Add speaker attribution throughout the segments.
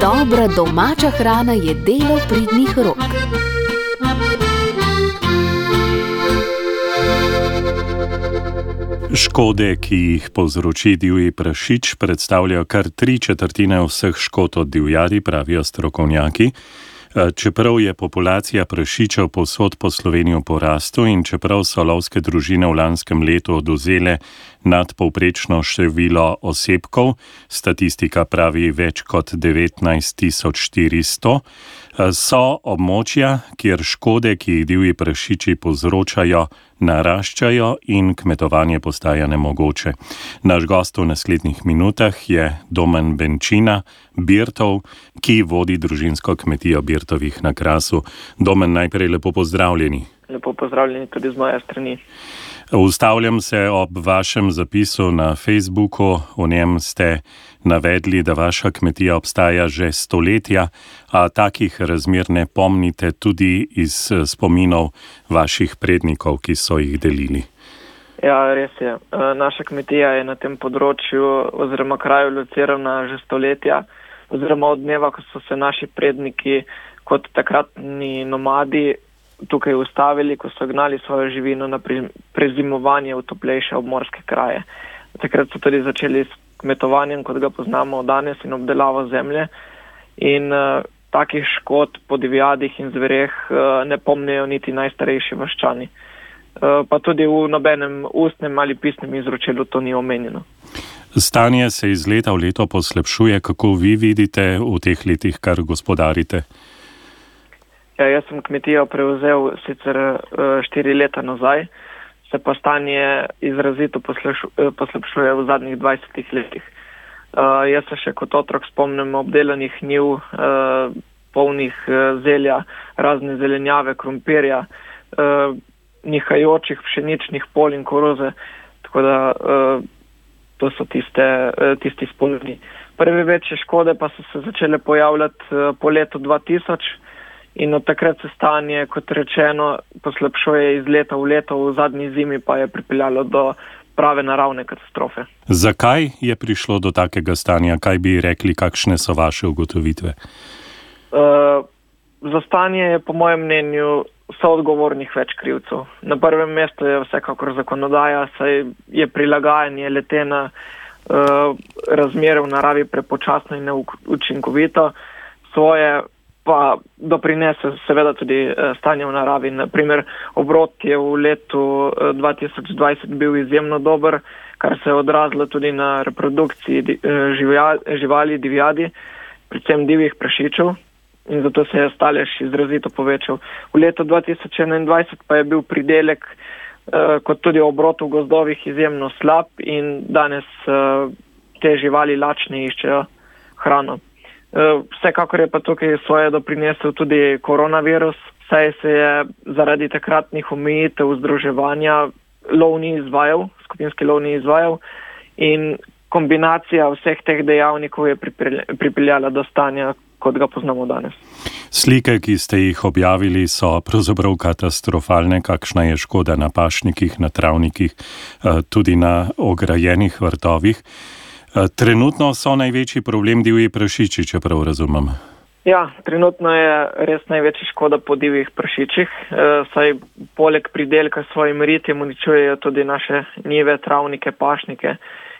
Speaker 1: Dobra domača hrana je delo pridnih rok.
Speaker 2: Škode, ki jih povzroči divji prašič, predstavljajo kar tri četrtine vseh škod od divjadi, pravijo strokovnjaki. Čeprav je populacija prašičev posod po Sloveniji v porastu in čeprav so lovske družine v lanskem letu oduzele nadpovprečno število osebkov, statistika pravi več kot 19400, so območja, kjer škode, ki jih divji prašiči povzročajo, naraščajo in kmetovanje postaja nemogoče. Naš gost v naslednjih minutah je Domen Benčina, Birtov, ki vodi družinsko kmetijo Birtovih na Krasu. Domen, najprej lepo pozdravljeni.
Speaker 3: Lepo pozdravljeni tudi z moje strani.
Speaker 2: Ustavljam se ob vašem zapisu na Facebooku. V njem ste navedli, da vaša kmetija obstaja že stoletja, a takih razmer ne pomnite tudi iz spominov vaših prednikov, ki so jih delili.
Speaker 3: Ja, res je. Naša kmetija je na tem področju oziroma kraju locirana že stoletja, oziroma od dneva, ko so se naši predniki kot takratni nomadi tukaj ustavili, ko so gnali svojo živino na prezimovanje v toplejše obmorske kraje. Takrat so tudi začeli s kmetovanjem, kot ga poznamo danes, in obdelavo zemlje. In uh, takih škod po divjadih in zvereh uh, ne pomnijo niti najstarejši vaščani. Uh, pa tudi v nobenem ustnem ali pisnem izročilu to ni omenjeno.
Speaker 2: Stanje se iz leta v leto poslepšuje. Kako vi vidite v teh letih, kar gospodarite?
Speaker 3: Ja, jaz sem kmetijo prevzel sicer uh, štiri leta nazaj, se pa stanje izrazito poslepšuje v zadnjih 20 letih. Uh, jaz se še kot otrok spomnim obdelanih njiv, uh, polnih uh, zelja, razne zelenjave, krompirja, uh, nihajočih pšeničnih pol in koroze. Tako da uh, to so tiste, uh, tisti spolni. Prve večje škode pa so se začele pojavljati uh, po letu 2000 in od takrat se stanje, kot rečeno, poslabšuje iz leta v leto, v zadnji zimi pa je pripeljalo do prave naravne katastrofe.
Speaker 2: Zakaj je prišlo do takega stanja? Kaj bi rekli, kakšne so vaše ugotovitve?
Speaker 3: Uh, za stanje je, po mojem mnenju, so odgovornih več krivcev. Na prvem mestu je vsekakor zakonodaja, saj je prilagajanje letena uh, razmere v naravi prepočasno in neučinkovito. Svoje pa doprinese seveda tudi eh, stanje v naravi. Naprimer, obrot je v letu 2020 eh, bil izjemno dober, kar se je odrazilo tudi na reprodukciji eh, živali, divjadi, predvsem divjih prašičev in zato se je stalež izrazito povečal. V letu 2021 pa je bil pridelek kot tudi obrot v gozdovih izjemno slab in danes te živali lačne iščejo hrano. Eh, vsekakor je pa tukaj svoje doprinesel tudi koronavirus, saj se je zaradi takratnih omejitev združevanja lov ni izvajal, skupinski lov ni izvajal in kombinacija vseh teh dejavnikov je pripeljala do stanja, kot ga poznamo danes.
Speaker 2: Slike, ki ste jih objavili, so pravzaprav katastrofalne. Kakšna je škoda na pašnikih, na travnikih, eh, tudi na ograjenih vrtovih. Eh, trenutno so največji problem divji prašiči, če prav razumem.
Speaker 3: Ja, trenutno je res največja škoda po divjih prašičih, eh, saj poleg pridelka svojim ritjem uničujejo tudi naše njive, travnike, pašnike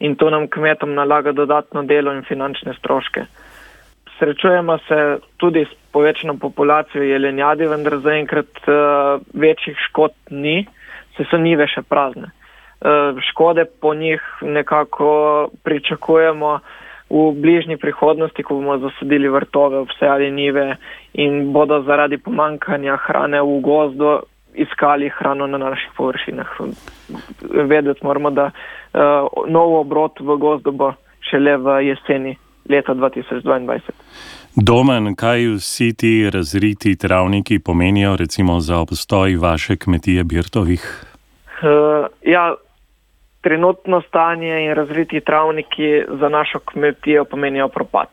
Speaker 3: in to nam kmetom nalaga dodatno delo in finančne stroške. Srečujemo se tudi s povečano populacijo jelenjadi, vendar zaenkrat uh, večjih škod ni, se so njive še prazne. Eh, škode po njih nekako pričakujemo v bližnji prihodnosti, ko bomo zasadili vrtove, vse ali nive in bodo zaradi pomankanja hrane v gozdu iskali hrano na naših površinah. Vedeti moramo, da uh, nov obrot v gozdu bo šele v jeseni leta 2022.
Speaker 2: Domen, kaj vsi ti razriti travniki pomenijo recimo za obstoj vaše kmetije Birtovih?
Speaker 3: Uh, ja, trenutno stanje in razviti travniki za našo kmetijo pomenijo propad.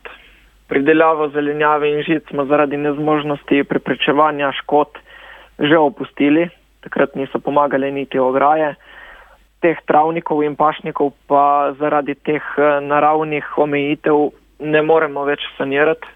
Speaker 3: Pridelavo zelenjave in žic smo zaradi nezmožnosti preprečevanja škod že opustili, takrat niso pomagali niti ograje. teh travnikov in pašnikov pa zaradi teh naravnih omejitev ne moremo več sanirati.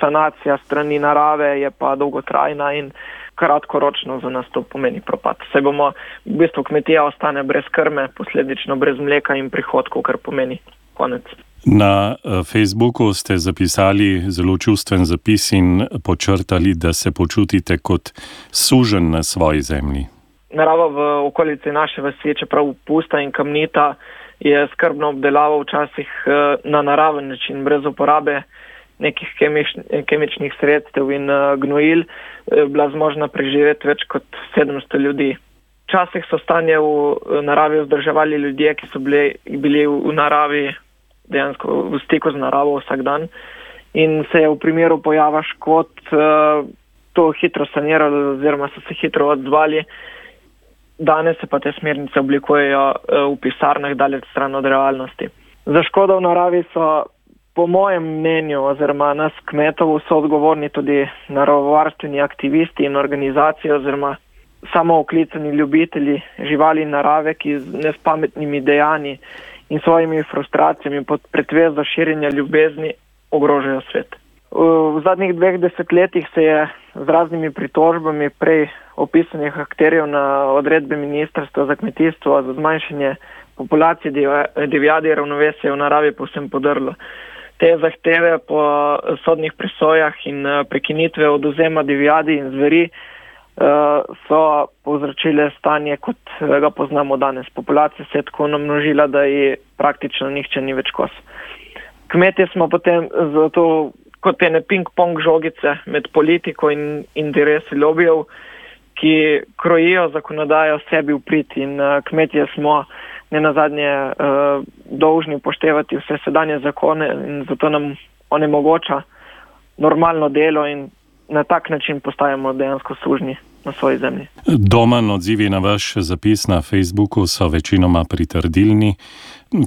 Speaker 3: Sanacija strani narave je pa dolgotrajna in kratkoročno za nas to pomeni propad. Se bomo, v bistvu kmetija ostane brez krme, posledično brez mleka in prihodkov, kar pomeni konec.
Speaker 2: Na eh, Facebooku ste zapisali zelo čustven zapis in počrtali, da se počutite kot sužen na svoji zemlji.
Speaker 3: Narava v okolici naše vasi, čeprav pusta in kamnita, je skrbno obdelava včasih eh, na naraven način, brez uporabe nekih kemiš, kemičnih sredstev in uh, gnojil, eh, bila zmožna preživeti več kot 700 ljudi. Včasih so stanje v eh, naravi vzdrževali ljudje, ki so bili, bili v naravi dejansko v stiku z naravo vsak dan in se je v primeru pojava škod uh, to hitro saniralo oziroma so se hitro odzvali. Danes se pa te smernice oblikujejo uh, v pisarnah daleč stran od realnosti. Za škodo v naravi so po mojem mnenju, oziroma nas kmetov, so odgovorni tudi naravovarstveni aktivisti in organizacije, oziroma samo oklicani ljubitelji živali in narave, ki z nespametnimi dejanji in svojimi frustracijami pod pretvezo širjenja ljubezni ogrožajo svet. V zadnjih dveh desetletjih se je z raznimi pritožbami prej opisanih akterjev na odredbe Ministrstva za kmetijstvo za zmanjšanje populacije divjadi ravnovesja v naravi povsem podrlo te zahteve po sodnih presojah in eh, prekinitve oduzema divjadi in zveri eh, so povzročile stanje, kot eh, ga poznamo danes. Populacija se je tako namnožila, da ji praktično nihče ni več kos. Kmetje smo potem zato kot ene ping-pong žogice med politiko in interesi lobijev, ki krojijo zakonodajo sebi v prid in kmetje smo ne na zadnje uh, dolžni upoštevati vse sedanje zakone in zato nam onemogoča normalno delo in na tak način postajamo dejansko služni na svoji zemlji.
Speaker 2: Doman odzivi na vaš zapis na Facebooku so večinoma pritrdilni.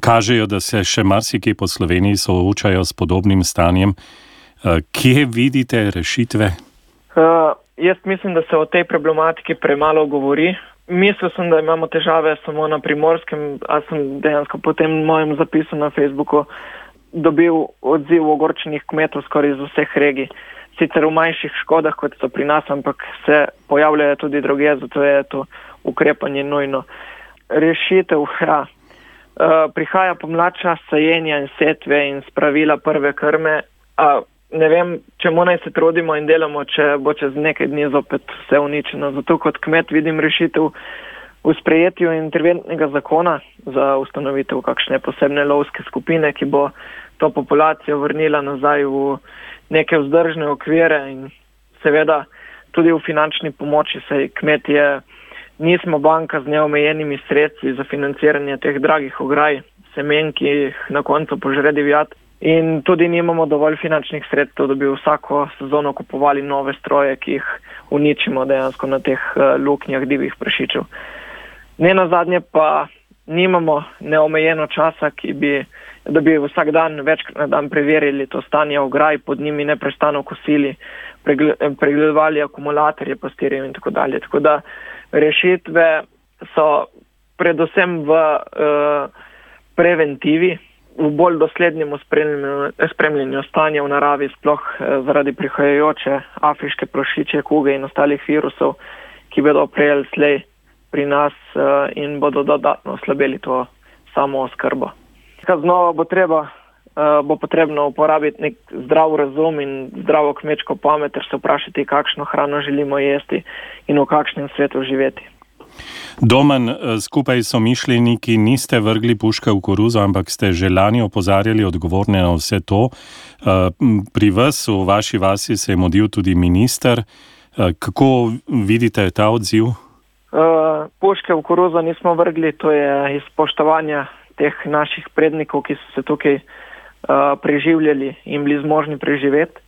Speaker 2: Kažejo, da se še marsikje po Sloveniji soočajo s podobnim stanjem. Uh, kje vidite rešitve?
Speaker 3: Uh, jaz mislim, da se o tej problematiki premalo govori. Mislil sem, da imamo težave samo na primorskem, a sem dejansko po tem mojem zapisu na Facebooku dobil odziv ogorčenih kmetov skoraj iz vseh regij. Sicer v manjših škodah, kot so pri nas, ampak se pojavljajo tudi druge, zato je to ukrepanje nujno. Rešitev, ja. Uh, prihaja pomladča sajenja in setve in spravila prve krme. Uh, ne vem, čemu naj se trudimo in delamo, če bo čez nekaj dni zopet vse uničeno. Zato kot kmet vidim rešitev v sprejetju interventnega zakona za ustanovitev kakšne posebne lovske skupine, ki bo to populacijo vrnila nazaj v neke vzdržne okvire in seveda tudi v finančni pomoči, saj kmetje nismo banka z neomejenimi sredstvi za financiranje teh dragih ograj, semen, ki jih na koncu požre divjati. In tudi nimamo dovolj finančnih sredstev, da bi vsako sezono kupovali nove stroje, ki jih uničimo dejansko na teh uh, luknjah divjih prašičev. Ne na zadnje pa nimamo neomejeno časa, bi, da bi vsak dan večkrat na dan preverili to stanje ograj, pod njimi neprestano kosili, pregledovali akumulatorje, pastirje in tako dalje. Tako da rešitve so predvsem v uh, preventivi v bolj doslednjem spremljanju stanja v naravi, sploh eh, zaradi prihajajoče afriške prašiče kuge in ostalih virusov, ki bodo prejeli slej pri nas eh, in bodo dodatno oslabili to samo oskrbo. Znova bo treba. Uh, bo potrebno uporabiti nek zdrav razum in zdravo kmečko pamet, ter se vprašati, kakšno hrano želimo jesti in v kakšnem svetu živeti.
Speaker 2: Domen, eh, skupaj so mišljeniki, niste vrgli puške v koruzo, ampak ste že lani opozarjali odgovorne na vse to. Eh, pri vas, v vaši vasi, se je modil tudi minister. Eh, kako vidite ta odziv?
Speaker 3: Puške v koruzo nismo vrgli, to je iz spoštovanja teh naših prednikov, ki so se tukaj preživljali in bili zmožni preživeti.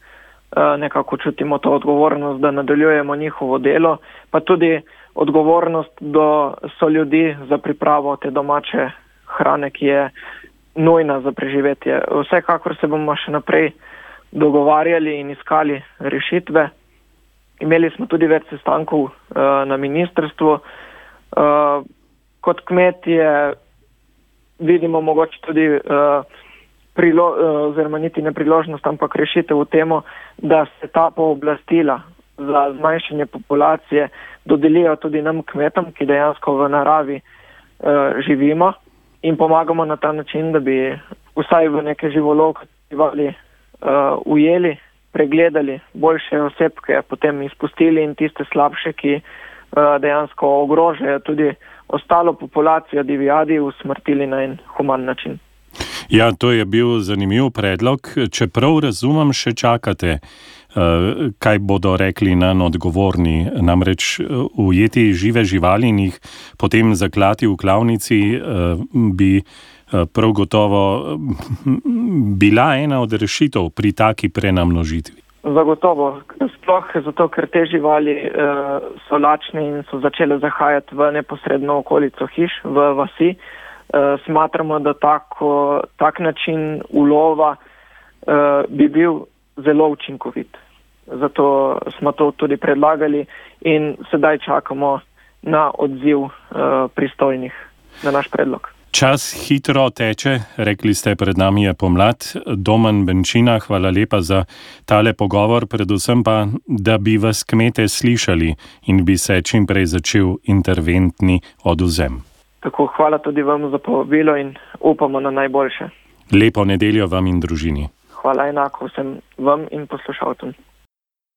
Speaker 3: Nekako čutimo to odgovornost, da nadaljujemo njihovo delo, pa tudi odgovornost do so ljudi za pripravo te domače hrane, ki je nujna za preživetje. Vsekakor se bomo še naprej dogovarjali in iskali rešitve. Imeli smo tudi več sestankov uh, na ministrstvu. Uh, kot kmetje vidimo mogoče tudi uh, prilo, uh, oziroma niti ne priložnost, ampak rešitev v tem, da se ta pooblastila za zmanjšanje populacije dodelijo tudi nam kmetom, ki dejansko v naravi uh, živimo in pomagamo na ta način, da bi vsaj v neke živolovke živali uh, ujeli, pregledali boljše osebke, potem izpustili in tiste slabše, ki uh, dejansko ogrožajo tudi ostalo populacijo divjadi, usmrtili na en human način.
Speaker 2: Ja, to je bil zanimiv predlog. Čeprav razumem, še čakate, kaj bodo rekli nam odgovorni. Namreč ujeti žive živali in jih potem zaklati v klavnici bi prav gotovo bila ena od rešitev pri taki prenamnožitvi.
Speaker 3: Zagotovo, sploh zato, ker te živali uh, so lačne in so začele zahajati v neposredno okolico hiš, v vasi. Uh, smatramo, da tako, tak način ulova uh, bi bil zelo učinkovit. Zato smo to tudi predlagali in sedaj čakamo na odziv uh, pristojnih na naš predlog.
Speaker 2: Čas hitro teče, rekli ste, pred nami je pomlad. Domen Benčina, hvala lepa za tale pogovor, predvsem pa, da bi vas kmete slišali in bi se čim prej začel interventni oduzem.
Speaker 3: Tako, hvala tudi vam za povabilo in upamo na najboljše.
Speaker 2: Lepo nedeljo vam in družini.
Speaker 3: Hvala enako vsem vam in poslušalcem.